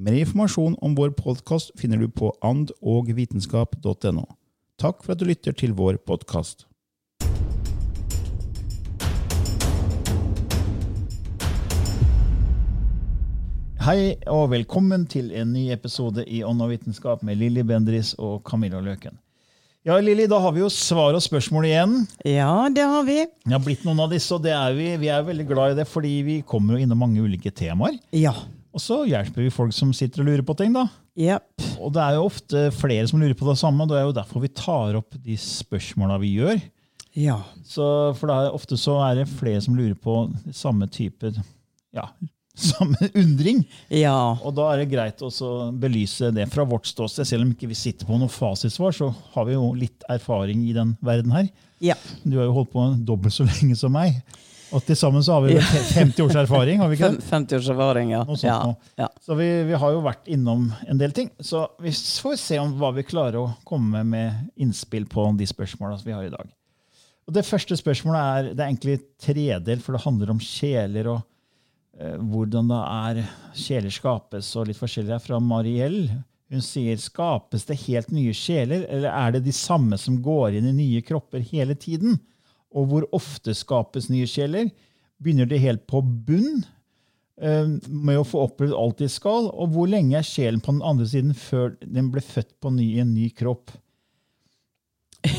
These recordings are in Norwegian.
Mer informasjon om vår podkast finner du på andogvitenskap.no. Takk for at du lytter til vår podkast. Hei og velkommen til en ny episode i Ånd og vitenskap med Lilly Bendris og Camilla Løken. Ja, Lilly, da har vi jo svar og spørsmål igjen. Ja, det har vi. Det har blitt noen av disse, og det er vi, vi er veldig glad i det, fordi vi kommer jo innom mange ulike temaer. Ja. Og så hjelper vi folk som sitter og lurer på ting, da. Yep. Og det er jo ofte flere som lurer på det samme, og det er jo derfor vi tar opp de spørsmåla vi gjør. Ja. Så, for er, ofte så er det flere som lurer på samme type ja, samme undring. Ja. Og da er det greit å belyse det fra vårt ståsted. Selv om ikke vi sitter på noe fasitsvar, så har vi jo litt erfaring i den verden her. Ja. Du har jo holdt på dobbelt så lenge som meg. Og til sammen så har vi vel 50 års erfaring, har vi ikke det? 50 års erfaring, ja. Sånt ja. ja. Så vi, vi har jo vært innom en del ting. Så vi får se om hva vi klarer å komme med innspill på de spørsmåla vi har i dag. Og Det første spørsmålet er det er egentlig tredelt, for det handler om kjeler og eh, hvordan det er kjeler skapes og litt forskjellig. her er fra Mariell. Hun sier skapes det helt nye sjeler, eller er det de samme som går inn i nye kropper hele tiden? Og hvor ofte skapes nye sjeler? Begynner det helt på bunn? eh, med å få opplevd alt de skal, og hvor lenge er sjelen på den andre siden før den ble født på ny i en ny kropp?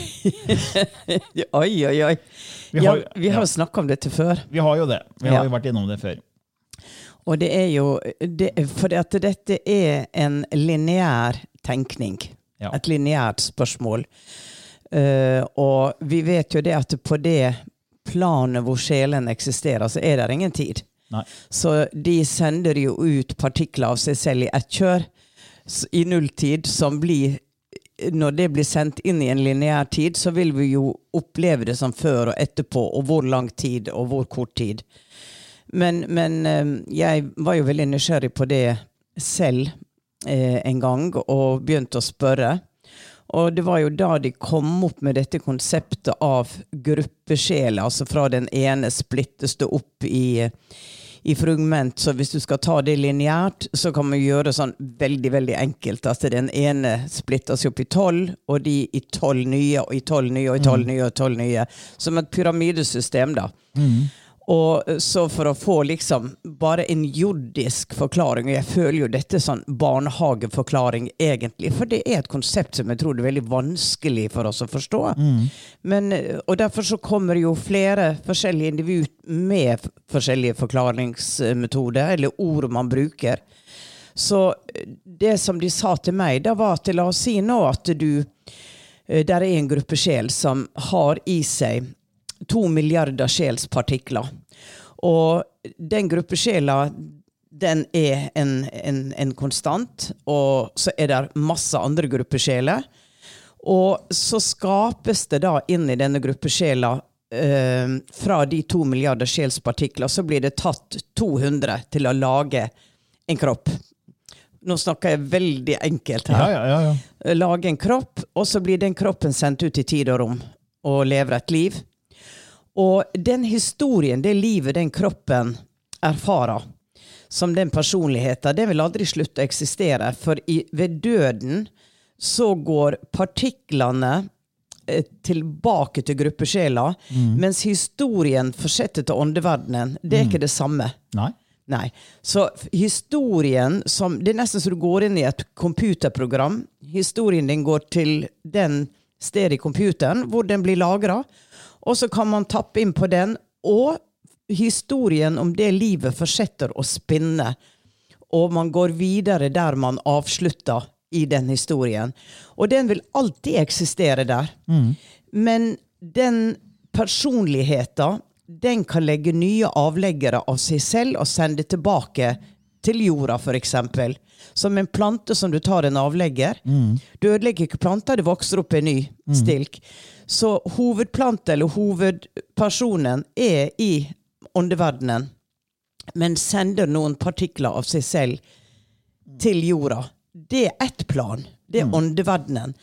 Oi, oi, oi. Vi ja, har- vi har ja. jo snakka om dette før. Vi har jo det. Vi har Ja. jo vært innom det før. Og det er jo det, For dette er en lineær tenkning. Ja. Et lineært spørsmål. Eh, og vi vet jo det at på det planet hvor sjelen eksisterer, så er det ingen tid. Nei. Så de sender jo ut partikler av seg selv i ett kjør i nulltid, som blir Når det blir sendt inn i en lineær tid, så vil vi jo oppleve det som før og etterpå, og hvor lang tid og hvor kort tid. Men, men eh, jeg var jo veldig nysgjerrig på det selv eh, en gang, og begynte å spørre. Og det var jo da de kom opp med dette konseptet av gruppesjeler. Altså fra den ene splittes det opp i, i frugment. Så hvis du skal ta det lineært, så kan man gjøre sånn veldig veldig enkelt. At den ene splittes opp i tolv, og de i tolv nye, og i tolv nye, og i tolv nye, og i tolv nye. Som et pyramidesystem, da. Og eh, så for å få liksom bare en jordisk forklaring, og jeg føler jo dette er sånn barnehageforklaring egentlig, for det er et konsept som jeg tror det er veldig vanskelig for oss å forstå. Men, eh, og derfor så kommer jo flere forskjellige individ med forskjellige forklaringsmetoder, eller ord man bruker. Så eh, det som de sa til meg, da var at la oss si nå at du Der er en gruppe sjel som har i seg to milliarder sjelspartikler. Og den gruppe sjeler den er en, en, en konstant, og så er det masse andre gruppesjeler. Og så skapes det da inn i denne gruppesjela eh, fra de to milliarder sjelspartikler, så blir det tatt 200 til å lage en kropp. Nå snakker jeg veldig enkelt her Ja, ja, ja, ja. lage en kropp, og så blir den kroppen sendt ut i tid og rom og lever et liv. Og den historien, det livet den kroppen erfarer, som den personligheten, det vil aldri slutte å eksistere. For i, ved døden så går partiklene eh, tilbake til gruppesjela, mens historien fortsetter til åndeverdenen. Det er ikke det samme. Nei. Nei. Så historien som Det er nesten så du går inn i et computerprogram. Historien din går til den stedet i computeren hvor den blir lagra. Og så kan man tappe inn på den, og historien om det livet fortsetter å spinne. Og man går videre der man avslutta i den historien. Og den vil alltid eksistere der. Men den personligheten, den kan legge nye avleggere av seg selv og sende tilbake til jorda, f.eks. Som en plante som du tar en avlegger. Du ødelegger ikke planta, det vokser opp en ny stilk. Så hovedplante, eller hovedpersonen, er i åndeverdenen, men sender noen partikler av seg selv til jorda. Det er ett plan. Det er åndeverdenen.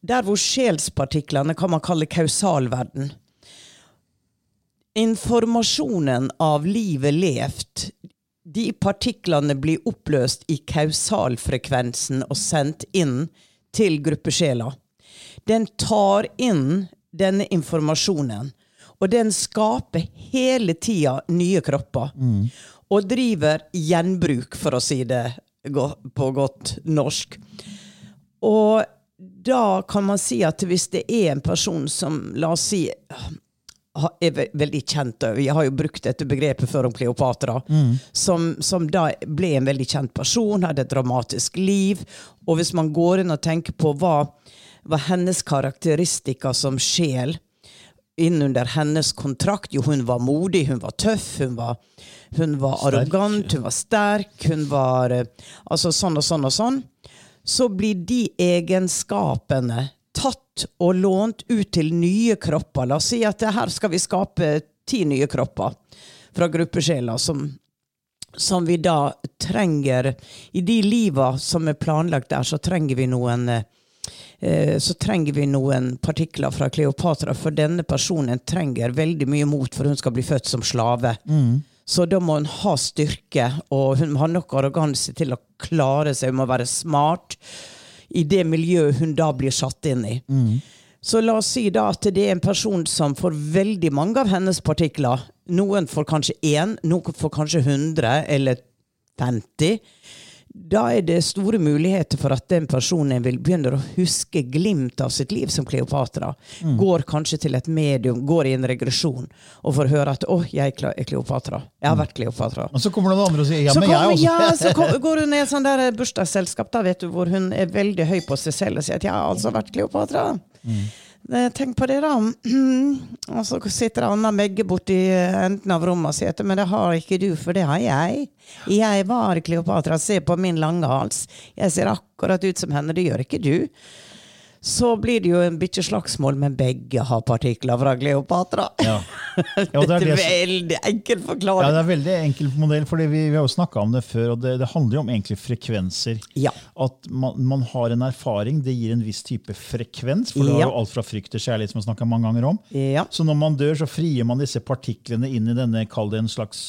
Der hvor sjelspartiklene kan man kalle kausalverden. Informasjonen av livet levt, de partiklene blir oppløst i kausalfrekvensen og sendt inn til gruppesjela. Den tar inn denne informasjonen, og den skaper hele tida nye kropper. Og driver gjenbruk, for å si det på godt norsk. Og da kan man si at hvis det er en person som, la oss si, er veldig kjent Jeg har jo brukt dette begrepet før om Kleopatra. Som, som da ble en veldig kjent person, hadde et dramatisk liv. Og hvis man går inn og tenker på hva var hennes karakteristikker som sjel innunder hennes kontrakt. Jo, hun var modig, hun var tøff, hun var, hun var Sterk. arrogant, hun var sterk, hun var eh, Altså sånn og sånn og sånn. Så blir de egenskapene tatt og lånt ut til nye kropper. La oss si at her skal vi skape ti nye kropper fra gruppesjeler som som vi da trenger I de liva som er planlagt der, så trenger vi noen eh, så trenger vi noen partikler fra Kleopatra, for denne personen trenger veldig mye mot for hun skal bli født som slave. Så da må hun ha styrke, og hun må ha nok arroganse til å klare seg. Hun må være smart i det miljøet hun da blir satt inn i. Så la oss si da at det er en person som får veldig mange av hennes partikler. Noen får kanskje én, noen får kanskje 100 eller 50. Da er det store muligheter for at den personen vil begynne å huske glimt av sitt liv som Kleopatra. Går kanskje til et medium, går i en regresjon og får høre at 'Å, jeg er Kleopatra'. Jeg har vært Kleopatra. Og så kommer noen andre og sier ja, Så, men kommer, jeg også. ja, så kom, går hun i et sånt der bursdagsselskap da, vet du, hvor hun er veldig høy på seg selv og sier at 'jeg har altså vært Kleopatra'. Eh, Tenk på det, da. og så sitter Anna Megge borti enden av rommet og sier 'men det har ikke du, for det har jeg'. Jeg var Kleopatra, se på min lange hals. Jeg ser akkurat ut som henne, det gjør ikke du. Så blir det jo en bitte slagsmål, men begge har partikler fra Kleopatra. Ja. Ja, det er det veldig enkel Ja, det er veldig enkel modell, for vi, vi har jo snakka om det før. og Det, det handler jo om egentlig frekvenser. Ja. At man, man har en erfaring, det gir en viss type frekvens. For det har jo alt fra frykt til kjærlighet, som vi har mange ganger om. Ja. Så når man dør, så frier man disse partiklene inn i denne, kall det en slags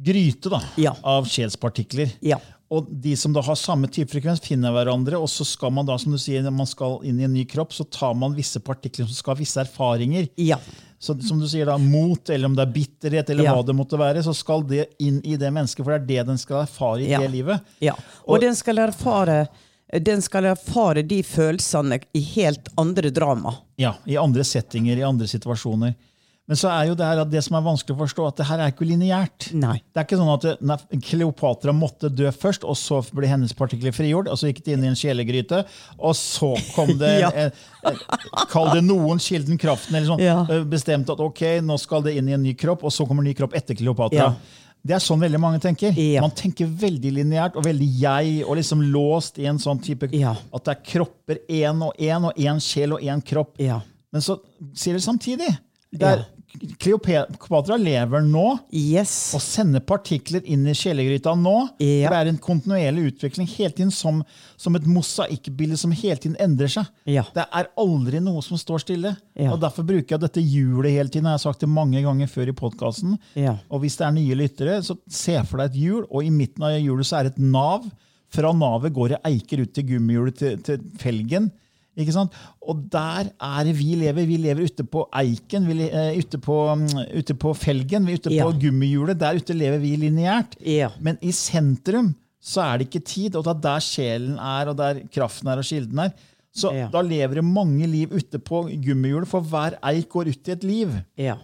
gryte da, Ja. av sjelspartikler. Ja. Og de som da har samme type frekvens, finner hverandre, og så skal man da, som du sier, når man skal inn i en ny kropp, så tar man visse partikler som skal ha visse erfaringer. Ja. Så som du sier da, Mot, eller om det er bitterhet, eller Ja. hva det måtte være, så skal det inn i det mennesket, for det er det den skal erfare i Ja. det livet. Ja, og, Og- den skal erfare den skal erfare de følelsene i helt andre drama. Ja, I andre settinger, i andre situasjoner. Men så er jo det her at det som er vanskelig å forstå, at det her er ikke lineært. Det er ikke sånn at nei, Kleopatra måtte dø først, og så ble hennes partikler frigjort. og Så gikk det inn i en kjelegryte, og så kom det Ja. Kall det noen kilden kraften, eller sånn, Ja. eh, bestemt at ok, nå skal det inn i en ny kropp, og så kommer en ny kropp etter Kleopatra. Ja. Det er sånn veldig mange tenker. Ja. Man tenker veldig lineært og veldig jeg, og liksom låst i en sånn type Ja. At det er kropper én og én, og én sjel og én kropp. Ja. Men så sier det samtidig. Det er. Kleopatra lever nå Yes. og sender partikler inn i kjelegryta nå. Ja. Det er en kontinuerlig utvikling hele tiden som, som et mosaikkbilde som hele tiden endrer seg. Ja. Det er aldri noe som står stille. Ja. Og Derfor bruker jeg dette hjulet hele tiden. Jeg har sagt det mange ganger før i podkasten. Og hvis det er nye lyttere, så se for deg et hjul, og i midten av hjulet så er det et nav. Fra navet går det eiker ut til gummihjulet til, til felgen. Ikke sant? Og der er det vi lever. Vi lever ute på eiken, vi, eh, ute, på, um, ute på felgen, vi er ute Ja. på gummihjulet. Der ute lever vi lineært. Ja. Men i sentrum så er det ikke tid, og det er der sjelen er, og der kraften er, og kilden er. Så Ja. da lever det mange liv ute på gummihjulet, for hver eik går ut i et liv. Ja.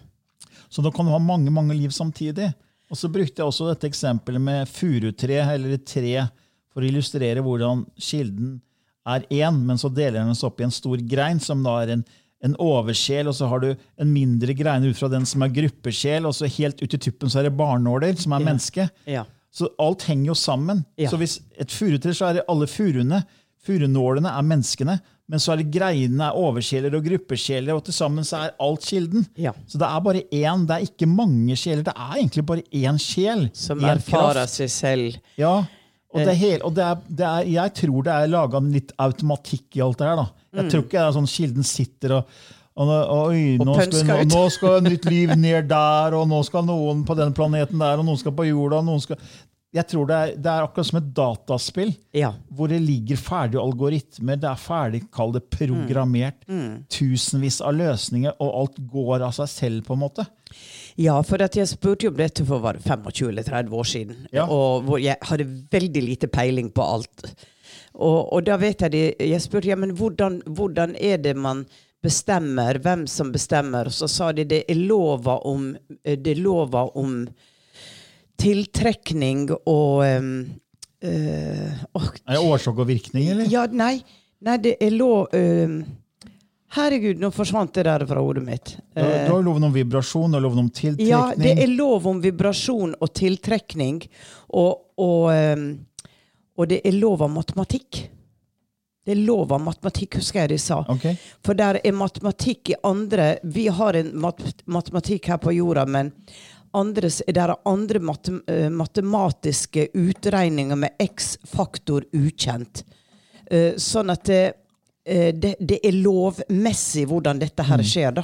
Så da kan du ha mange mange liv samtidig. Og så brukte jeg også dette eksempelet med furutre, eller et tre, for å illustrere hvordan kilden er én, men så deler den seg opp i en stor grein, som da er en, en oversjel, og så har du en mindre grein ut fra den som er gruppesjel, og så helt ut i tuppen så er det barnåler, som er menneske. Ja. Så alt henger jo sammen. Ja. Så hvis et furutre, så er det alle furuene. Furunålene er menneskene, men så er det greinene er oversjeler og gruppesjeler, og til sammen så er alt kilden. Ja. Så det er bare én, det er ikke mange sjeler, det er egentlig bare én sjel. Som erfarer seg selv. Ja, og, det er Eh. hel, og det er, det er, jeg tror det er laga litt automatikk i alt det her. da. Jeg Mm. tror ikke det er sånn kilden sitter og og Og nå, skal, nå, nå skal nytt liv ned der, og nå skal noen på den planeten der, og noen skal på jorda. noen skal... Jeg tror det er, det er akkurat som et dataspill Ja. hvor det ligger ferdige algoritmer. Det er ferdig, kall det programmert. Mm. Tusenvis av løsninger, og alt går av seg selv, på en måte. Ja, for jeg spurte jo om dette for var det 25 eller 30 år siden. Ja. Og hvor jeg hadde veldig lite peiling på alt. Og, og da vet jeg det, jeg spurte ja, men hvordan, hvordan er det man bestemmer, hvem som bestemmer? Og så sa de det er lova om, det er lova om tiltrekning og um, åh, Er det årsak og virkning, eller? Ja, nei, nei, det er lov um, Herregud, nå forsvant det der fra hodet mitt. Du har- lov loven om vibrasjon og loven om tiltrekning. Ja, det er lov om vibrasjon og tiltrekning. Og, og, ehm, og det er lov av matematikk. Det er lov av matematikk, husker jeg de sa. Okay. For der er matematikk i andre Vi har en mat matematikk her på jorda, men andres, der er andre matem eh, matematiske utregninger med X-faktor ukjent. Eh, sånn at det, eh, det, det er lovmessig hvordan dette her skjer, da.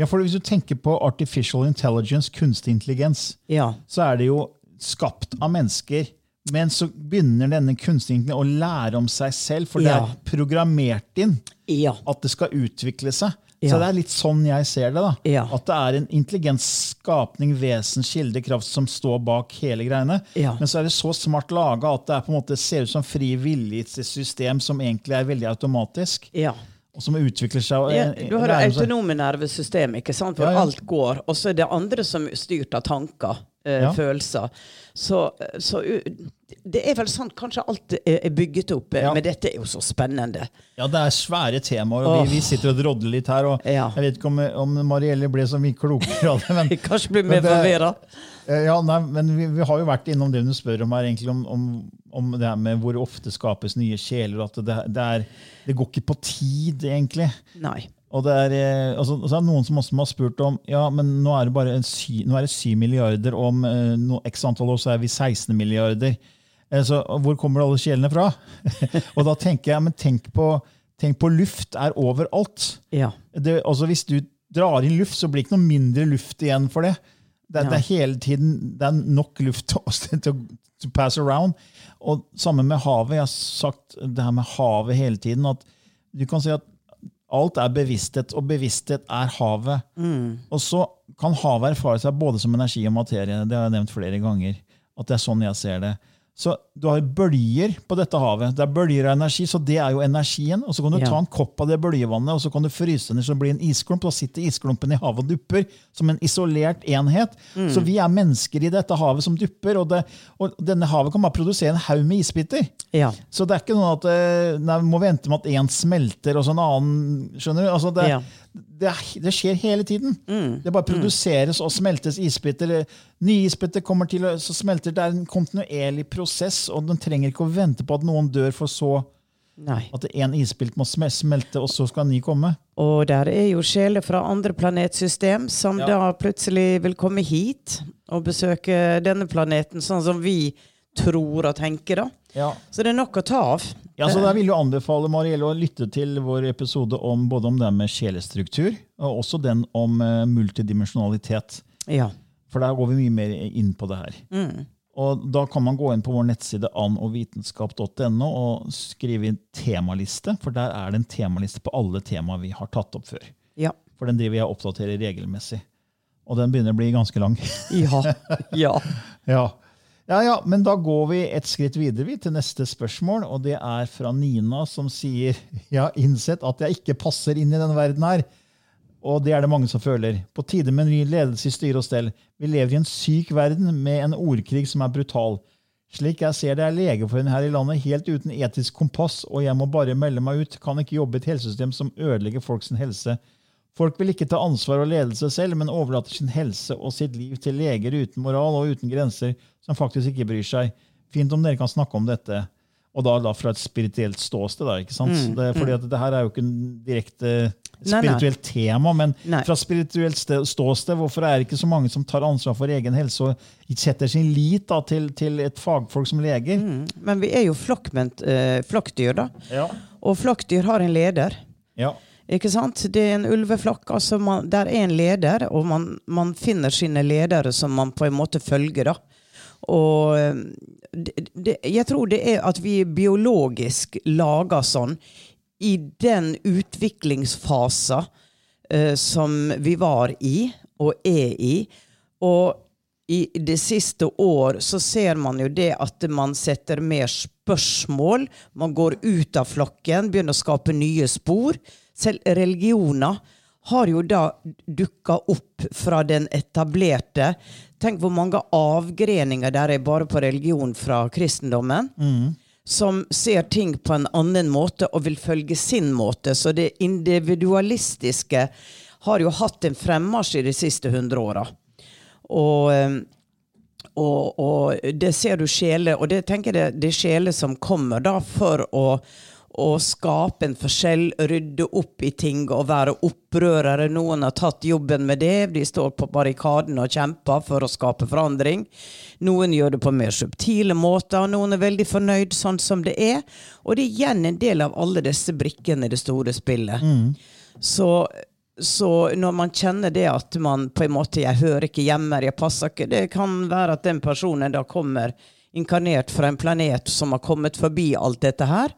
Ja, for Hvis du tenker på artificial intelligence, kunstig intelligens, Ja. så er det jo skapt av mennesker. Men så begynner denne kunstig å lære om seg selv, for det er programmert inn Ja. at det skal utvikle seg. Ja. Så det er litt sånn jeg ser det. da. Ja. At det er en intelligent skapning, vesen, kilde, kraft som står bak hele greiene. Ja. Men så er det så smart laga at det er på en måte ser ut som fri vilje et system som egentlig er veldig automatisk. ja. Og som utvikler seg. og- Ja, du har det autonome nervesystemet, ikke sant? hvor alt går. Og så er det andre som er styrt av tanker, eh, Ja. følelser. Så, så u- det er vel sånn kanskje alt er bygget opp. eh, Ja. Men dette er jo så spennende. Ja, det er svære temaer, og vi, vi sitter og drodler litt her. og Ja. Jeg vet ikke om, om Marielle ble så mye klokere av det. Men, Kanskje blir mer forvirra. Eh, ja, nei, men vi, vi har jo vært innom det du spør om her, egentlig, om, om, om det her med hvor ofte skapes nye sjeler. At det, det, er, det går ikke på tid, egentlig. Nei. Og det er, eh, altså, så er det noen som også har spurt om ja, men nå er det bare en sy, nå er det 7 milliarder, om eh, no, x antall år så er vi 16 milliarder. Eh, så hvor kommer alle sjelene fra? og da tenker jeg, men tenk på, tenk på luft er overalt. Ja. Det, altså Hvis du drar inn luft, så blir det ikke noe mindre luft igjen for det. Det, Ja. det er hele tiden det er nok luft til, oss til å to pass around. Og sammen med havet. Jeg har sagt det her med havet hele tiden. at du kan si at alt er bevissthet, og bevissthet er havet. Og så kan havet erfare seg både som energi og materie. Det har jeg nevnt flere ganger. At det er sånn jeg ser det. Så du har bølger på dette havet. Det er bølger av energi, så det er jo energien. Og så kan du Ja. ta en kopp av det bølgevannet, og så kan du fryse den ned så det blir en isklump. Da sitter isklumpen i havet og dupper som en isolert enhet. Så vi er mennesker i dette havet som dupper, og, det, og denne havet kan bare produsere en haug med isbiter. Ja. Så det er ikke noe at eh, nei, vi må vente med at én smelter, og så en annen Skjønner du? Altså det, Ja. Det, det skjer hele tiden. Det bare produseres og smeltes isbiter. Nye isbiter kommer til så smelter. Det er en kontinuerlig prosess, og den trenger ikke å vente på at noen dør for så Nei. At én isbilt må smelte, og så skal en ny komme. Og der er jo sjeler fra andre planetsystem som Ja. da plutselig vil komme hit og besøke denne planeten, sånn som vi tror og tenker, da. Ja. Så det er nok å ta av. Ja, så Der vil jeg anbefale Marielle å lytte til vår episode om både om det med sjelestruktur, og også den om eh, multidimensjonalitet. Ja. For der går vi mye mer inn på det her. Og Da kan man gå inn på vår nettside annovitenskap.no og skrive inn temaliste, for der er det en temaliste på alle temaer vi har tatt opp før. Ja. For den driver jeg og oppdaterer regelmessig. Og den begynner å bli ganske lang. Ja. ja. Ja. Ja, ja, men da går vi et skritt videre vi, til neste spørsmål, og det er fra Nina, som sier Jeg har innsett at jeg ikke passer inn i denne verden her. Og det er det mange som føler. På tide med ny ledelse i styre og stell. Vi lever i en syk verden med en ordkrig som er brutal. Slik jeg ser det, er Legeforeningen her i landet helt uten etisk kompass, og jeg må bare melde meg ut. Kan ikke jobbe i et helsesystem som ødelegger folks helse. Folk vil ikke ta ansvar og ledelse selv, men overlater sin helse og sitt liv til leger uten moral og uten grenser, som faktisk ikke bryr seg. Fint om dere kan snakke om dette. Og da, da fra et spirituelt ståsted. Da, ikke sant? det, fordi at det her er jo ikke en direkte Nei, nei. spirituelt tema, men Nei. fra spirituelt ståsted, hvorfor er det ikke så mange som tar ansvar for egen helse og setter sin lit da, til, til et fagfolk som leger? Men vi er jo eh, flokkdyr, da. Ja. Og flokkdyr har en leder. Ja. Ikke sant? Det er en ulveflokk. altså man, Der er en leder, og man, man finner sine ledere som man på en måte følger. da. Og eh, det, det, jeg tror det er at vi biologisk lager sånn i den utviklingsfasen eh, som vi var i, og er i. Og i det siste år så ser man jo det at man setter mer spørsmål. Man går ut av flokken, begynner å skape nye spor. Selv religioner har jo da dukka opp fra den etablerte. Tenk hvor mange avgreninger der er bare på religion fra kristendommen. Som ser ting på en annen måte og vil følge sin måte. Så det individualistiske har jo hatt en fremmarsj i de siste hundre åra. Og, eh, og, og det ser du sjeler, og det tenker jeg det er sjeler som kommer da for å, å skape en forskjell, rydde opp i ting og være opprørere. Noen har tatt jobben med det, de står på barrikaden og kjemper for å skape forandring. Noen gjør det på mer subtile måter, og noen er veldig fornøyd sånn som det er. Og det er igjen en del av alle disse brikkene i det store spillet. Så, så når man kjenner det at man på en måte Jeg hører ikke hjemme, jeg passer ikke Det kan være at den personen da kommer inkarnert fra en planet som har kommet forbi alt dette her,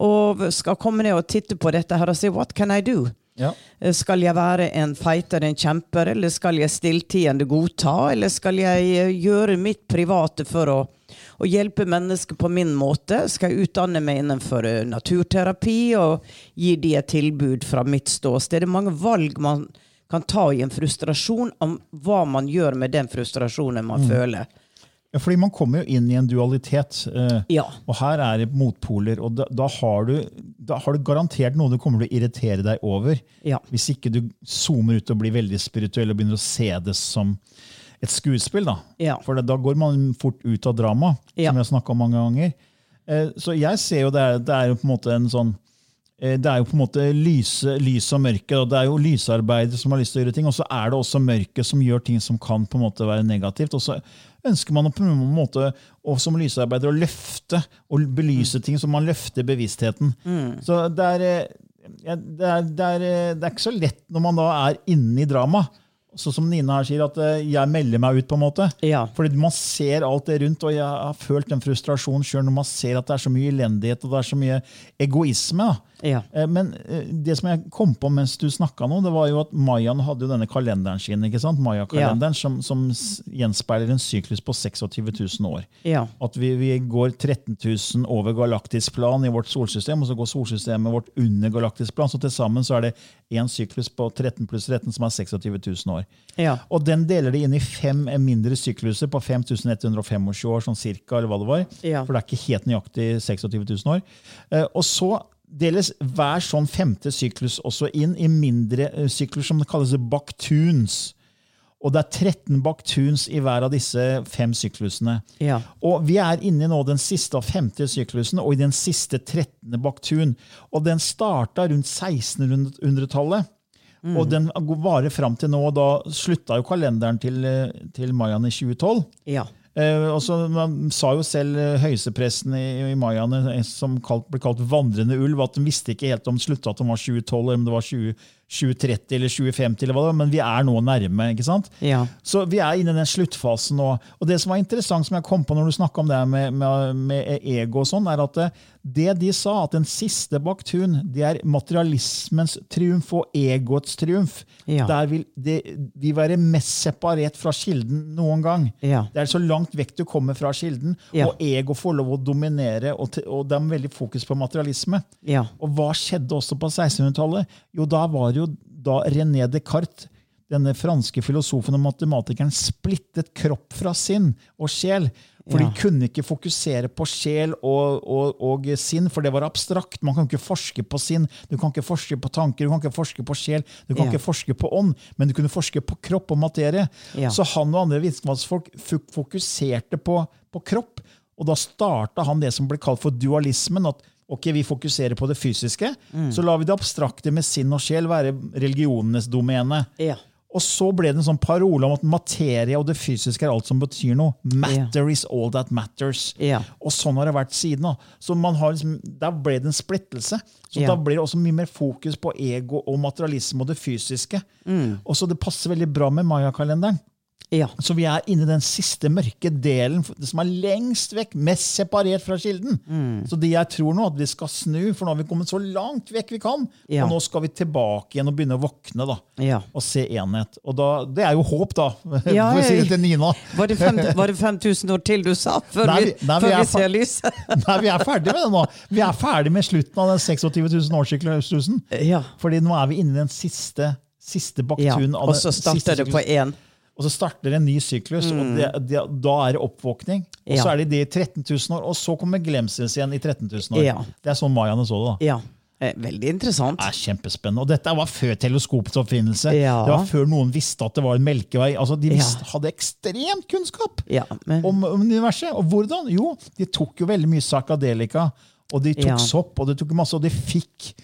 og skal komme ned og titte på dette her og si 'what can I do'? Ja. Eh, Skal jeg være en fighter, en kjemper, eller skal jeg stilltiende godta? Eller skal jeg eh, gjøre mitt private for å, å hjelpe mennesker på min måte? Skal jeg utdanne meg innenfor eh, naturterapi og gi de et tilbud fra mitt ståsted? Det er mange valg man kan ta i en frustrasjon om hva man gjør med den frustrasjonen man føler. Ja, Fordi man kommer jo inn i en dualitet. eh, Ja. Og her er det motpoler. Og da, da, har du, da har du garantert noe du kommer til å irritere deg over. Ja. Hvis ikke du zoomer ut og blir veldig spirituell og begynner å se det som et skuespill. Da, Ja. For da går man fort ut av drama, som vi har snakka om mange ganger. Eh, Så jeg ser jo det er, det er jo på en måte en sånn det er jo på en måte lyse, lys og mørke. og Det er jo lysarbeidere som har lyst til å gjøre ting, og så er det også mørke som gjør ting som kan på en måte være negativt. og så ønsker man å på en måte, og som lysarbeider å løfte og belyse ting, så man løfter bevisstheten. Så det er, eh, det, er, det, er, eh, det er ikke så lett når man da er inne i drama. Så som Nina her sier, at eh, jeg melder meg ut, på en måte. Ja. Fordi man ser alt det rundt, og jeg har følt den frustrasjonen sjøl når man ser at det er så mye elendighet og det er så mye egoisme. Ja. Eh, Men eh, det som jeg kom på mens du snakka nå, det var jo at mayaen hadde jo denne kalenderen sin, ikke sant? Maya-kalenderen, som, som gjenspeiler en syklus på 26 000 år. Ja. At vi, vi går 13 000 over galaktisk plan i vårt solsystem, og så går solsystemet vårt under galaktisk plan. Så til sammen så er det én syklus på 13 pluss 13 som er 26 000 år. Ja. Og den deler de inn i fem mindre sykluser på 5125 år, sånn cirka, eller hva det var. Ja. For det er ikke helt nøyaktig 26 000 år. Eh, Og så deles hver sånn femte syklus også inn i mindre eh, sykler som kalles baktuns. Og det er 13 baktuns i hver av disse fem syklusene. Ja. Og vi er inne nå den siste av femte syklusen, og i den siste 13. baktun. Og den starta rundt 1600-tallet. Og den varer fram til nå, og da slutta jo kalenderen til, eh, til mayaene i 2012. Ja. Eh, og så Man sa jo selv eh, høyestepresten i, i mayaene, eh, som kalt, ble kalt vandrende ulv, at de visste ikke helt om slutta at de var 2012, eller om det var 20, 2030 eller 2050, eller hva det var, men vi er nå nærme. ikke sant? Ja. Så vi er inne i den sluttfasen nå. Og det som var interessant, som jeg kom på når du snakka om det med, med, med ego, og sånn, er at det, det de sa, at den siste baktun, det er materialismens triumf og egoets triumf. Ja. Der vil det, de være mest separert fra kilden noen gang. Ja. Det er så langt vekk du kommer fra kilden, og ego får lov å dominere, og, og det er veldig fokus på materialisme. Ja. Og hva skjedde også på 1600-tallet? Jo, da var jo da René Descartes, denne franske filosofen og matematikeren, splittet kropp fra sinn og sjel. For Ja. de kunne ikke fokusere på sjel og, og, og sinn, for det var abstrakt. Man kan ikke forske på sinn, du kan ikke forske på tanker, du kan ikke forske på sjel, du kan Ja. ikke forske på ånd, men du kunne forske på kropp og materie. Ja. Så han og andre vitenskapsfolk fokuserte på, på kropp, og da starta han det som ble kalt for dualismen. at ok, vi fokuserer på det fysiske, så lar vi det abstrakte med sinn og sjel være religionenes domene. Ja. Og så ble det en sånn parole om at materie og det fysiske er alt som betyr noe. Matter is all that matters. Ja. Og sånn har det vært siden. Da. Så man har liksom, Der ble det en splittelse. Så Ja. Da blir det også mye mer fokus på ego og materialisme og det fysiske. Mm. Og så Det passer veldig bra med mayakalenderen. Ja. Så vi er inne i den siste mørke delen, det som er lengst vekk, mest separert fra kilden. Mm. Så det jeg tror nå, at vi skal snu, for nå har vi kommet så langt vekk vi kan. Ja. Og nå skal vi tilbake igjen og begynne å våkne da, Ja. og se enhet. Og da, Det er jo håp, da, Ja, for å si det til Nina. Var det, fem, var det 5000 år til du sa, før Nei, vi, nei, vi før vi ser lyset? Nei, Vi er ferdig med det nå. Vi er ferdig med slutten av den 26 000 årssyklusen. Ja. Fordi nå er vi inne i den siste, siste ja. Og så starter det på én. Og så starter en ny syklus, og det, det, da er det oppvåkning. Og så er det det i 13 000 år, og så kommer glemsels igjen i 13 000 år. Ja. Det er sånn mayaene så det. da. Ja. Eh, Veldig interessant. Det er kjempespennende. Og dette var før teleskopets oppfinnelse. Ja. Det var før noen visste at det var en melkevei. Altså, de Ja. hadde ekstremt kunnskap Ja, men, om, om universet. Og hvordan? Jo, de tok jo veldig mye sakadelika. og de tok Ja. sopp, og de tok masse, og de fikk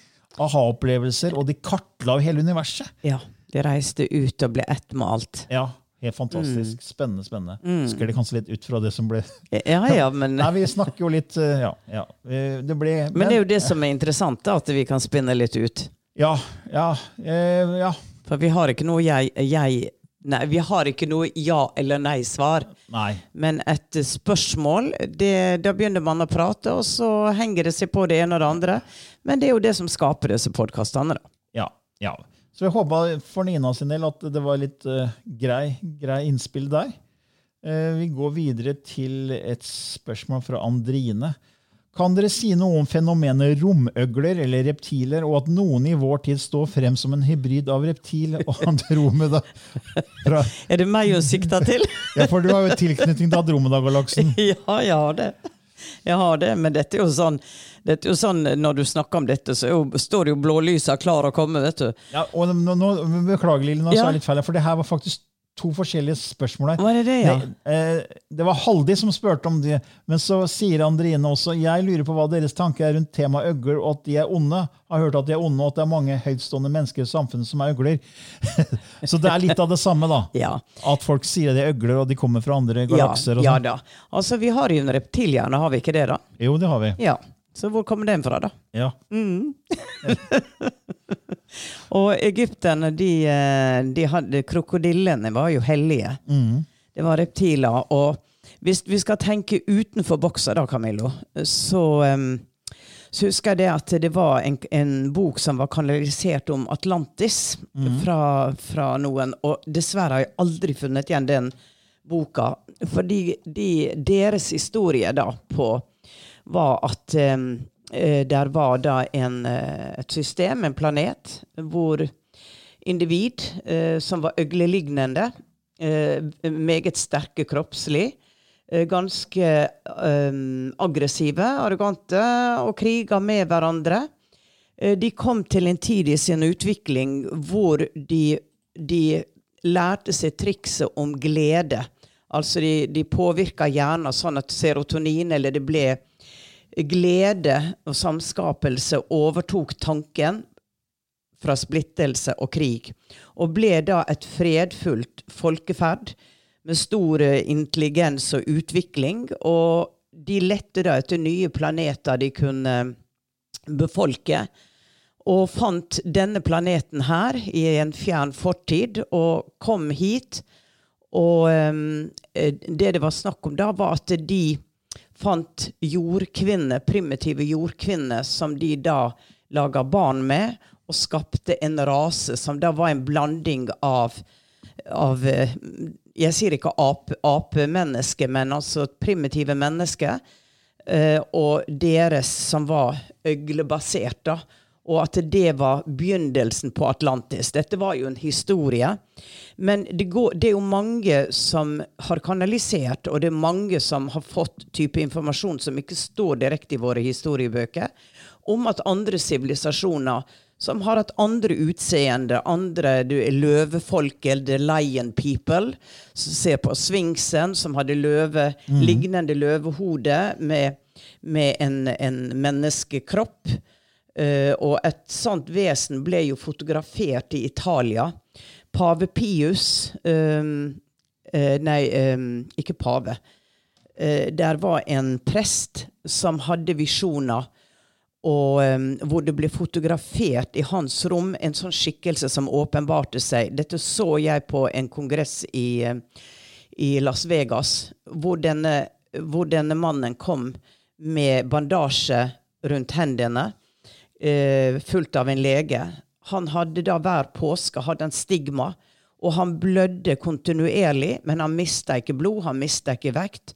aha-opplevelser, og de kartla jo hele universet. ja. De reiste ut og ble ett med alt. Ja, helt fantastisk. Mm. Spennende, spennende. Skal det kanskje litt ut fra det som ble Ja, ja, men, Nei, vi snakker jo litt eh, Ja. ja. Det ble men det er jo det som er interessant, da, at vi kan spinne litt ut. Ja. Ja. eh, ja. For vi har ikke noe jeg, jeg Nei, vi har ikke noe ja- eller nei-svar. Nei. Men et spørsmål, det, da begynner man å prate, og så henger det seg på det ene og det andre. Men det er jo det som skaper disse podkastene. Ja. ja. Så jeg håpa for Nina sin del at det var litt uh, grei, grei innspill der. Uh, vi går videre til et spørsmål fra Andrine. Kan dere si noe om fenomenet romøgler eller reptiler, og at noen i vår tid står frem som en hybrid av reptil og andromeda? Fra, Er det meg hun sikter til? ja, for du har jo tilknytning til Andromeda-galaksen. ja, jeg har det. Jeg har det, men dette er jo sånn, er jo sånn når du snakker om dette, så jo, står jo blålysa klar å komme, vet du. Ja, og nå, nå, beklager, Lille, nå Ja. sa jeg litt feil, for det her var faktisk to forskjellige spørsmål her. Var det det, ja? Det, eh, det var Haldi som spurte om det, men så sier Andrine også jeg lurer på hva deres tanker er rundt temaet øgler, og at de er onde. Jeg Har hørt at de er onde, og at det er mange høytstående mennesker i samfunnet som er øgler. så det er litt av det samme, da. Ja. At folk sier de er øgler, og de kommer fra andre galakser. Ja, ja sånn. da. Altså, vi har jo en reptilhjerne, har vi ikke det, da? Jo, det har vi. Ja. Så hvor kommer den fra, da? Ja. Og egypterne, de, eh, de hadde Krokodillene var jo hellige. Det var reptiler. Og hvis vi skal tenke utenfor boksa, da, Camillo, så, så husker jeg det at det var en, en bok som var kanalisert om Atlantis fra, fra noen. Og dessverre har jeg aldri funnet igjen den boka. Fordi de, deres historie da på var at eh, der var da en, eh, et system, en planet, hvor individ eh, som var øglelignende, eh, meget sterke kroppslig, eh, ganske aggressive, arrogante og kriga med hverandre. Eh, de kom til en tid i sin utvikling hvor de, de lærte seg trikset om glede. Altså de, de påvirka hjernen sånn at serotonin, eller det ble glede og samskapelse, overtok tanken fra splittelse og krig. Og ble da et fredfullt folkeferd med stor intelligens og utvikling. Og de lette da etter nye planeter de kunne befolke. Og fant denne planeten her i en fjern fortid, og kom hit. Og um, det det var snakk om da, var at de fant jordkvinner, primitive jordkvinner, som de da laga barn med, og skapte en rase som da var en blanding av, av eh, Jeg sier ikke apemenneske, ape men altså primitive mennesker. Uh, og deres som var øglebasert, da og at det var begynnelsen på Atlantis. Dette var jo en historie. Men det, går, det, er jo mange som har kanalisert, og det er mange som har fått type informasjon som ikke står direkte i våre historiebøker, om at andre sivilisasjoner som har hatt andre utseende, andre du er løvefolk eller lion people, som ser på sfinksen, som hadde løve, mm. lignende løvehode med, med en, en menneskekropp. Uh, og et sånt vesen ble jo fotografert i Italia. Pave Pius um, uh, Nei, um, ikke pave. Uh, der var en prest som hadde visjoner, og um, hvor det ble fotografert i hans rom en sånn skikkelse som åpenbarte seg. Dette så jeg på en kongress i, i Las Vegas, hvor denne, hvor denne mannen kom med bandasje rundt hendene eh, fulgt av en lege. Han hadde da hver påske hadde en stigma, og han blødde kontinuerlig, men han mista ikke blod, han mista ikke vekt.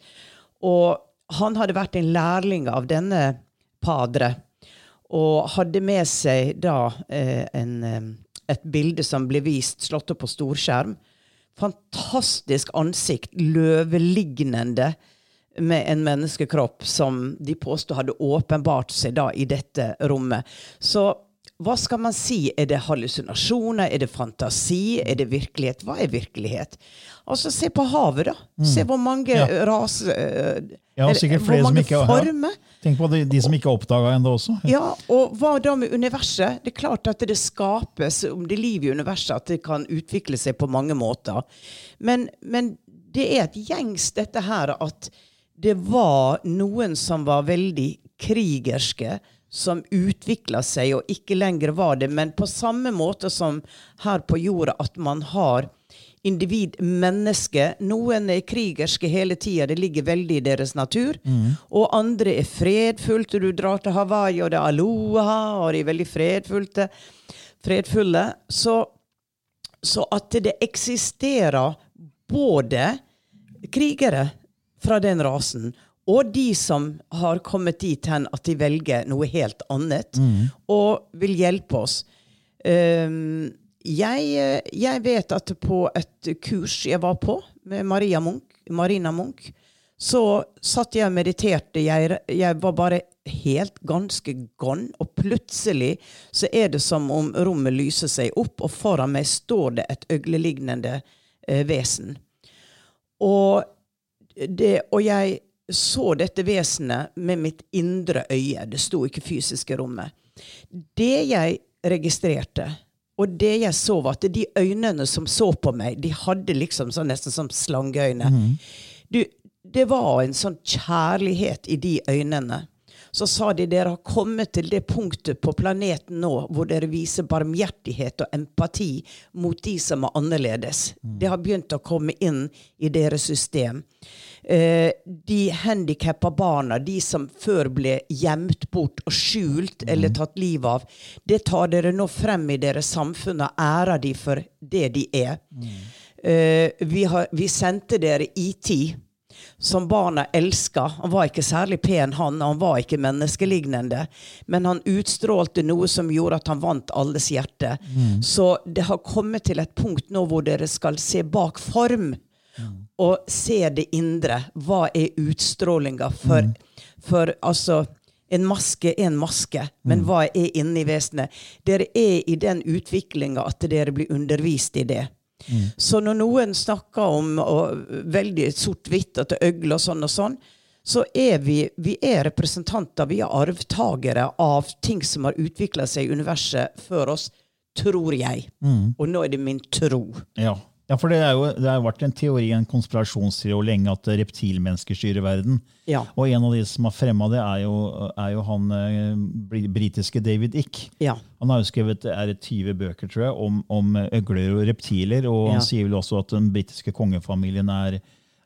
Og han hadde vært en lærling av denne padre, og hadde med seg da eh, en, eh, et bilde som ble vist, slått opp på storskjerm. Fantastisk ansikt, løvelignende med en menneskekropp som de påsto hadde åpenbart seg da i dette rommet. Så hva skal man si? Er det hallusinasjoner? Er det fantasi? Er det virkelighet? Hva er virkelighet? Altså, se på havet, da. Mm. Se hvor mange ja. raser Ja, og sikkert flere som ikke former. Ja. Tenk på de, de som ikke oppdaga ennå også. Ja. ja, og hva da med universet? Det er klart at det skapes, om det er liv i universet, at det kan utvikle seg på mange måter. Men, men det er et gjengs, dette her, at det var noen som var veldig krigerske, som utvikla seg og ikke lenger var det. Men på samme måte som her på jorda, at man har individ, menneske. Noen er krigerske hele tida, det ligger veldig i deres natur. Mm. Og andre er fredfulte. Du drar til Hawaii, og det er aloha, og de er veldig fredfulle fredfulle. Så, så at det eksisterer både krigere fra den rasen. Og de som har kommet dit hen at de velger noe helt annet, mm. og vil hjelpe oss. Um, jeg, jeg, vet at på et kurs jeg var på med Maria Munch, Marina Munch, så satt jeg og mediterte. Jeg, jeg, var bare helt ganske gone. Og plutselig så er det som om rommet lyser seg opp, og foran meg står det et øglelignende eh, vesen. Og det, og jeg så dette vesenet med mitt indre øye. Det sto ikke fysisk i rommet. Det jeg registrerte, og det jeg så, var at de øynene som så på meg, de hadde liksom sånn, nesten som slangeøyne. Mm. Du, det var en sånn kjærlighet i de øynene så sa de dere har kommet til det punktet på planeten nå hvor dere viser barmhjertighet og empati mot de som er annerledes. Mm. Det har begynt å komme inn i deres system. Eh, de handikappa barna, de som før ble gjemt bort og skjult eller mm. tatt livet av, det tar dere nå frem i deres samfunn og ærer de for det de er. Mm. Eh, vi, har, vi sendte dere IT som barna elska. Han var ikke særlig pen, han. Han var ikke menneskelignende. Men han utstrålte noe som gjorde at han vant alles hjerte. Mm. Så det har kommet til et punkt nå hvor dere skal se bak form. Mm. Og se det indre. Hva er utstrålinga for, mm. for altså en maske er en maske, men hva er inni vesenet? Dere er i den utviklinga at dere blir undervist i det. Så når noen snakker om og, veldig sort-hvitt at det er øgle og sånn og sånn, så er vi, vi er representanter, vi er arvtakere av ting som har utvikla seg i universet før oss, tror jeg. Og nå er det min tro. Ja. Ja, for det, er jo, det har vært en teori, en konspirasjonsteori lenge, at reptilmennesker styrer verden. Ja. Og en av de som har fremma det, er jo, er jo han eh, britiske David Ick. Ja. Han har jo skrevet er det 20 bøker tror jeg, om, om øgler og reptiler. Og Ja. han sier vel også at den britiske kongefamilien er,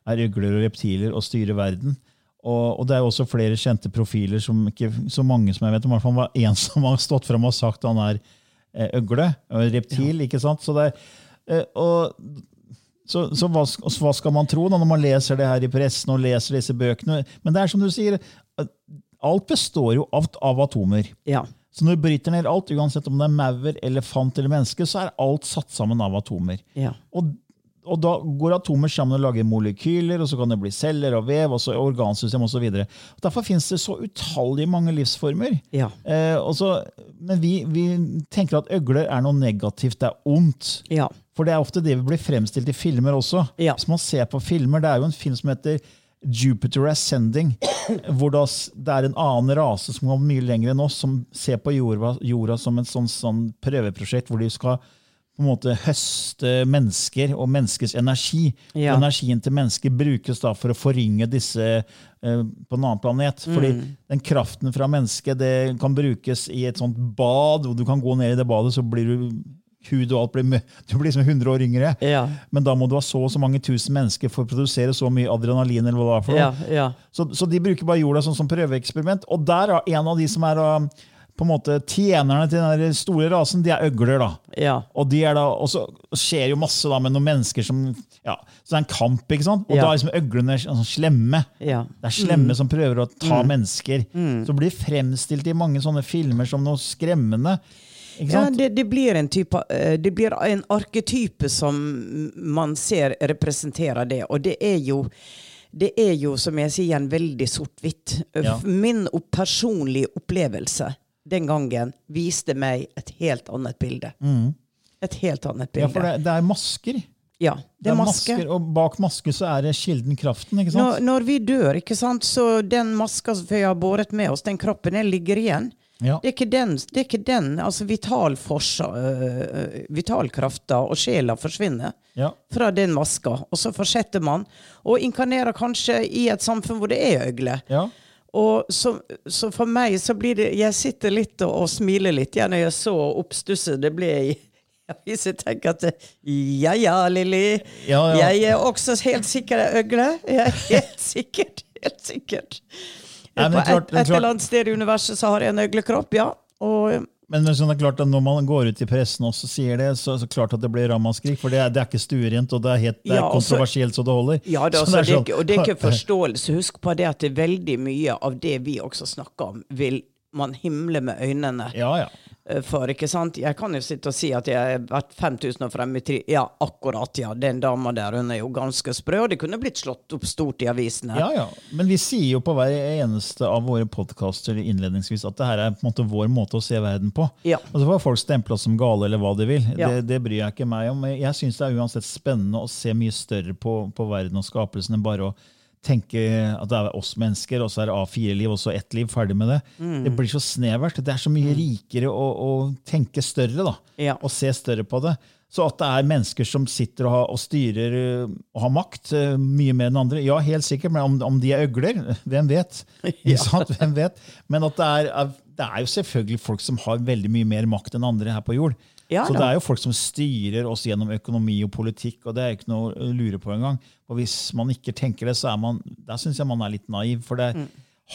er øgler og reptiler og styrer verden. Og, og det er jo også flere kjente profiler, som ikke så mange som jeg vet om. I hvert fall var en som har stått frem og sagt han er eh, øgle og reptil. ikke sant? Så, det er, eh, og, så, så hva, hva skal man tro da, når man leser det her i pressen og leser disse bøkene? Men det er som du sier, alt består jo av, av atomer. Ja. Så når du bryter ned alt, uansett om det er maur, elefant eller menneske, så er alt satt sammen av atomer. Ja. Og, og da går atomer sammen og lager molekyler, og så kan det bli celler og vev, og så organsystem osv. Derfor finnes det så utallige mange livsformer. Ja. Eh, og så, men vi, vi tenker at øgler er noe negativt, det er ondt. Ja. For det er ofte det vi blir fremstilt i filmer også. Ja. Hvis man ser på filmer, Det er jo en film som heter Jupiter Ascending, hvor det er en annen rase som går mye lenger enn oss, som ser på jorda, jorda som et sånn, sånn prøveprosjekt hvor de skal på en måte høste mennesker og menneskers energi. Ja. Energien til mennesker brukes da for å forringe disse eh, på en annen planet. Fordi Mm. den kraften fra mennesket det kan brukes i et sånt bad, og du kan gå ned i det badet, så blir du hud og alt blir, du blir liksom 100 år yngre. Ja. Men da må du ha så og så mange tusen mennesker for å produsere så mye adrenalin. eller hva det er for noe. Ja. Ja. Så, så de bruker bare jorda sånn som prøveeksperiment. Og der er en av de som er på en måte tjenerne til den store rasen, de er øgler. da. Ja. Og de er da, og så skjer jo masse da med noen mennesker som ja, Så det er en kamp, ikke sant? Og da er liksom øglene sånn slemme. Ja. Det er slemme som prøver å ta mennesker. Så blir fremstilt i mange sånne filmer som noe skremmende. Ja, det, det blir en type eh, Det blir en arketype som man ser representerer det, og det er jo det er jo, som jeg sier, en veldig sort-hvitt. Ja. Min personlige opplevelse den gangen viste meg et helt annet bilde. Et helt annet bilde. ja, for det, det er masker. Ja, det er maske. Og bak masker så er det kilden kraften. ikke sant? når vi dør, ikke sant, så den maska vi har båret med oss, den kroppen, den ligger igjen. Ja. Det er ikke den, det er ikke den altså vital forsa, øh, vitalkrafta og sjela forsvinner Ja. fra den maska. Og så fortsetter man og inkarnerer kanskje i et samfunn hvor det er øgle. ja. Og så, så for meg så blir det Jeg sitter litt og, og smiler litt ja, når jeg så oppstusset det ble i Hvis jeg tenker at Ja ja, Lilly. Ja, ja. Jeg er også helt sikkert ei øgle. Jeg er helt sikkert. Helt sikkert. Nei, men På det klart- et, det et eller annet sted i universet så har jeg en øglekropp, ja. Og Men det er sånn, det er klart at når man går ut i pressen og sier det, så er det klart at det blir ramaskrik. For det er, det er ikke stuerent, og det er, helt, det er Ja, altså- kontroversielt så det holder. Ja, det, Så altså, det, er sånn- det, og det er ikke forståelse. Husk på det at det er veldig mye av det vi også snakker om, vil man himle med øynene Ja, ja. Eh, for. ikke sant? Jeg kan jo sitte og si at jeg har vært 5000 år fremme i tid. Ja, akkurat, ja. Den dama der, hun er jo ganske sprø. Og det kunne blitt slått opp stort i avisene. Ja, ja. Men vi sier jo på hver eneste av våre podkaster innledningsvis at det her er på en måte vår måte å se verden på. Ja. Og så får folk stemple oss som gale eller hva de vil. Ja. Det, det bryr jeg ikke meg om. Jeg syns det er uansett spennende å se mye større på, på verden og skapelsen enn bare å tenke at det er oss mennesker, og så er det A4-liv, og så ett liv. Ferdig med det. Mm. Det blir så snevert. Det er så mye rikere å, å tenke større da, Ja. og se større på det. Så at det er mennesker som sitter og, har, og styrer øh, og har makt øh, mye mer enn andre, ja, helt sikkert. Men om, om de er øgler, hvem vet? Sant? Hvem vet? Men at det er- det er jo selvfølgelig folk som har veldig mye mer makt enn andre her på jord. Ja så det er jo folk som styrer oss gjennom økonomi og politikk, og det er ikke noe å lure på engang. Og hvis man ikke tenker det, så er man, der syns jeg man er litt naiv. For det, Mm.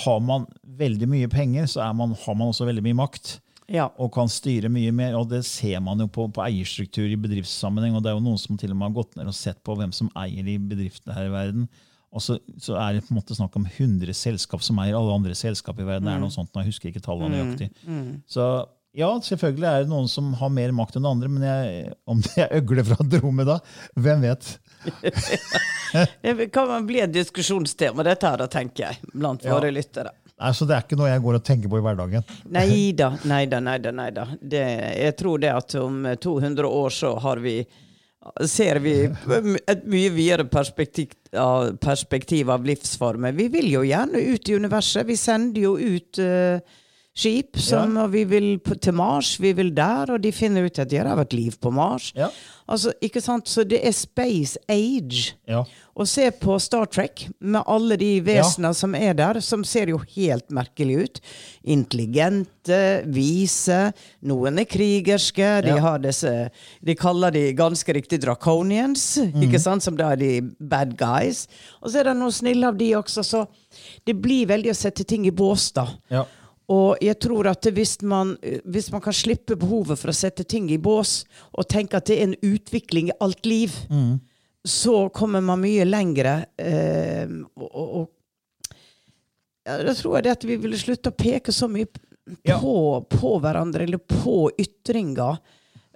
har man veldig mye penger, så er man, har man også veldig mye makt Ja. og kan styre mye mer. og Det ser man jo på, på eierstruktur i bedriftssammenheng. og Det er jo noen som til og med har gått ned og sett på hvem som eier de bedriftene her i verden. Og så, så er det på en måte snakk om 100 selskap som eier alle andre selskap i verden. Det er noe sånt, Jeg husker ikke tallene nøyaktig. Så ja, selvfølgelig er det noen som har mer makt enn andre, men jeg, om det er øgle fra Dromeda, hvem vet? Det kan bli et diskusjonstema, dette her, da, tenker jeg, blant Ja. våre lyttere. Nei, så Det er ikke noe jeg går og tenker på i hverdagen. Nei da, nei da, nei da. Nei da. Det, jeg tror det at om 200 år så har vi ser vi et mye videre perspektiv, perspektiv av livsformer. Vi vil jo gjerne ut i universet. Vi sender jo ut eh, skip, som, og vi vil på, til Mars. Vi vil der, og de finner ut at ja, det har vært liv på Mars. Ja. Altså, ikke sant? Så det er space age. Ja. Og se på Star Trek, med alle de vesenene som er der, som ser jo helt merkelig ut. Intelligente, vise. Noen er krigerske. De Ja. har disse De kaller de ganske riktig draconians, ikke sant? som da er de bad guys. Og så er det noen snille av de også, så det blir veldig å sette ting i bås, da. Ja. Og jeg tror at hvis man, hvis man kan slippe behovet for å sette ting i bås, og tenke at det er en utvikling i alt liv, så kommer man mye lengre. Eh, og, og, ja, da tror jeg det at vi ville slutte å peke så mye på, Ja. på, hverandre, eller på ytringer.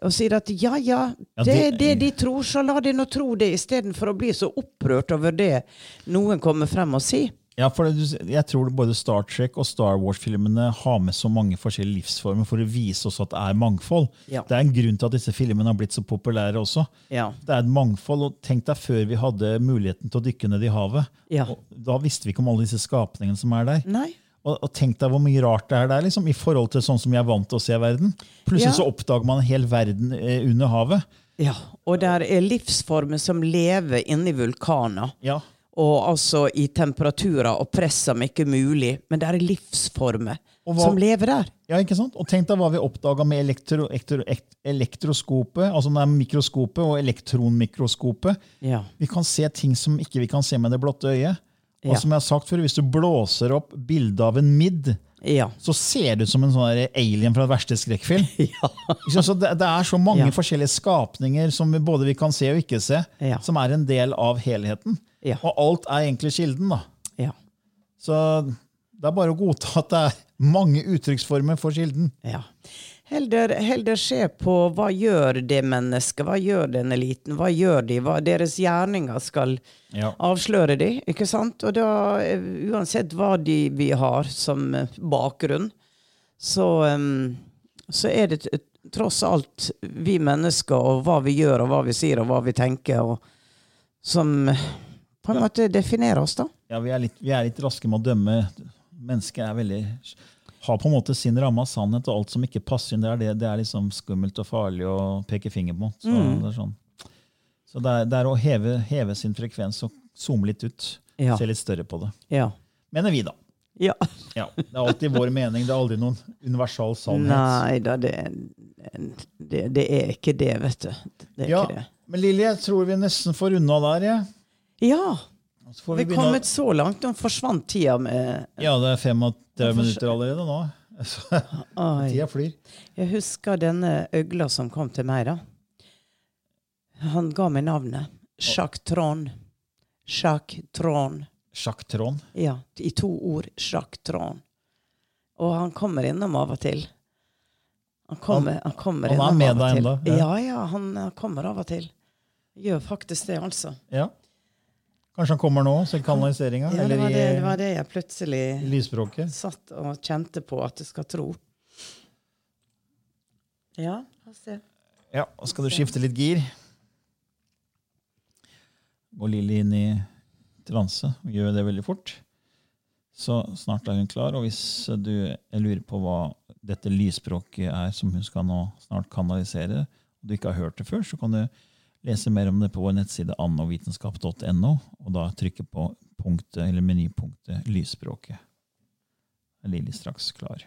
Og sier at ja, ja, det er det- det de tror, så la de nå tro det, istedenfor å bli så opprørt over det noen kommer frem og sier. Ja, for det, jeg tror både Star Trek og Star Wars-filmene har med så mange forskjellige livsformer for å vise oss at det er mangfold. Ja. Det er en grunn til at disse filmene har blitt så populære også. Ja. Det er et mangfold, og Tenk deg før vi hadde muligheten til å dykke ned i havet. Ja. Da visste vi ikke om alle disse skapningene som er der. Nei. Og, og tenk deg hvor mye rart det er der, liksom, i forhold til sånn som jeg er vant til å se verden. Plutselig så oppdager man en hel verden eh, under havet. Ja, og der er livsformer som lever inni vulkaner. Ja, Og altså i temperaturer og press som ikke er mulig. Men det er livsformer hva- som lever der. Ja, ikke sant? Og tenk deg hva vi oppdaga med elektro, elektro, elektroskopet, altså det er mikroskopet og elektronmikroskopet. Ja. Vi kan se ting som ikke vi kan se med det blotte øyet. Og Ja. som jeg har sagt før, hvis du blåser opp bildet av en midd, Ja. så ser det ut som en sånn alien fra den verste skrekkfilm. Ja. Så det, det er så mange Ja. forskjellige skapninger som vi både vi kan se og ikke se, som er en del av helheten. Og alt er egentlig kilden. da. Ja. Så det er bare å godta at det er mange uttrykksformer for kilden. ja. Heller, heller se på hva gjør det mennesket, hva gjør den eliten, hva gjør de, hva deres gjerninger skal Ja. avsløre de, ikke sant? Og da, eh, uansett hva de vi har som eh, bakgrunn, så, em, så er det tross alt vi mennesker og hva vi gjør og hva vi sier og hva vi tenker, som eh, på en måte definerer oss, da. Ja, vi er, litt, vi er litt raske med å dømme. Mennesket er veldig, har på en måte sin ramme av sannhet, og alt som ikke passer inn, det er, det, det er liksom skummelt og farlig å peke finger på. Så, Mm. det, er sånn. så det, er, det er å heve, heve sin frekvens og zoome litt ut. Ja. Se litt større på det. Ja. Mener vi, da. ja. Ja, det er alltid vår mening. Det er aldri noen universal sannhet. Nei da, det, det, det er ikke det, vet du. Det Ja, men Lilly, jeg tror vi nesten får unna der. Ja. Ja, får vi er kommet så langt. Nå forsvant tida med Ja, det er 35 får se- minutter allerede nå. Så Tida flyr. Jeg husker denne øgla som kom til meg, da. Han ga meg navnet. Jacques Tron. Jacques Tron. Trond? Ja, i to ord. Jacques Tron. Og han kommer innom av og til. Han kommer, han kommer han er innom med av og deg ennå? ja. Ja, ja, han kommer av og til. Gjør faktisk det, altså. Ja. Kanskje han kommer nå, så i kanaliseringa? Ja, det, var det, det var det jeg plutselig lysspråket? satt og kjente på at du skal tro. Ja, la oss se. Ja, og skal du skifte litt gir? Går Lilly inn i transe og gjør det veldig fort. Så snart er hun klar. Og hvis du lurer på hva dette lysspråket er som hun skal nå snart kanalisere, og du ikke har hørt det før, så kan du lese mer om det på vår nettside annovitenskap.no, og da trykke på punktet, eller menypunktet lysspråket. Lilly straks klar?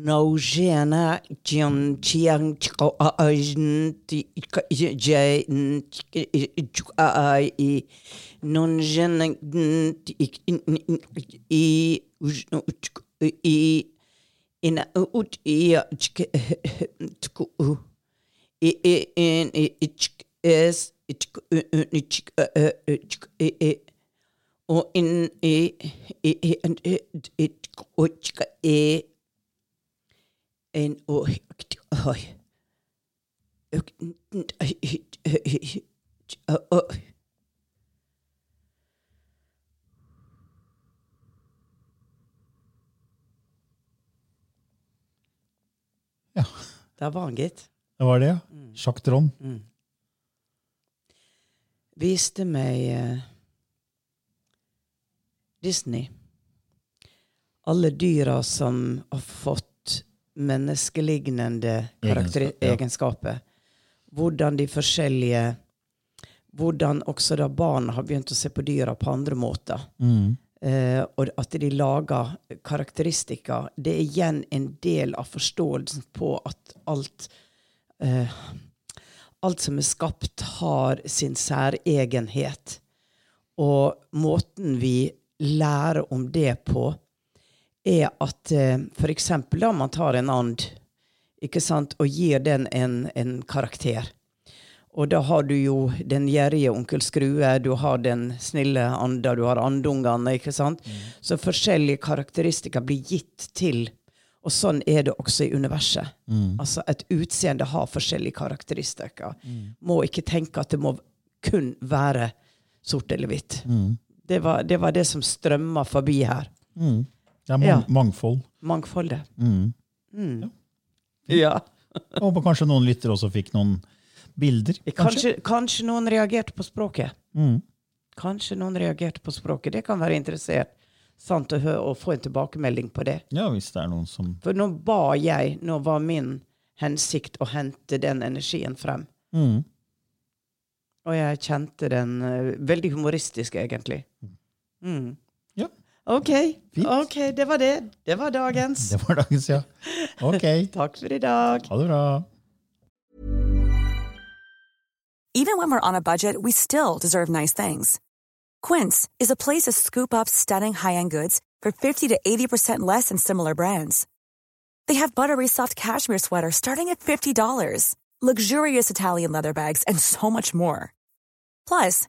No jena jam chiang chko a ajn ti jay non in es es og in i en. Ja. Der var han, gitt. Det var det, ja. Sjakk Trond. Mm. Viste meg uh, Disney. Alle dyra som har fått menneskelignende Egenskap, ja. egenskaper. Hvordan de forskjellige Hvordan også da barn har begynt å se på dyra på andre måter. Eh, og at de lager karakteristikker. Det er igjen en del av forståelsen på at alt eh, Alt som er skapt, har sin særegenhet. Og måten vi lærer om det på, er at eh, eksempel da man tar en and ikke sant, og gir den en, en karakter. Og da har du jo den gjerrige onkel Skrue, du har den snille anda, du har andungene, ikke sant? Så forskjellige karakteristikker blir gitt til, og sånn er det også i universet. Altså et utseende har forskjellige karakteristikker. Må ikke tenke at det må kun være sort eller hvitt. Det, var, det var det som strømma forbi her. Det er mang Ja. mangfold. Mangfoldet. Mm. Mm. Ja. Jeg håper kanskje noen lyttere også fikk noen bilder. Kanskje, kanskje noen reagerte på språket. Mm. Kanskje noen reagerte på språket. Det kan være interessert sant, å, høre, å få en tilbakemelding på det. Ja, hvis det er noen som For nå ba jeg, nå var min hensikt å hente den energien frem. mm. Og jeg kjente den uh, veldig humoristisk, egentlig. Mm. Ja. OK. Fint. ok, Det var det. Det var dagens. Det var dagens, ja. Ok. Takk for i dag. Ha det bra. Even when we're on a budget, we still deserve nice things. Quince is a place to scoop up stunning high-end goods for 50 to 80% less than similar brands. They have buttery soft cashmere sweaters starting at $50, luxurious Italian leather bags, and so much more. Plus,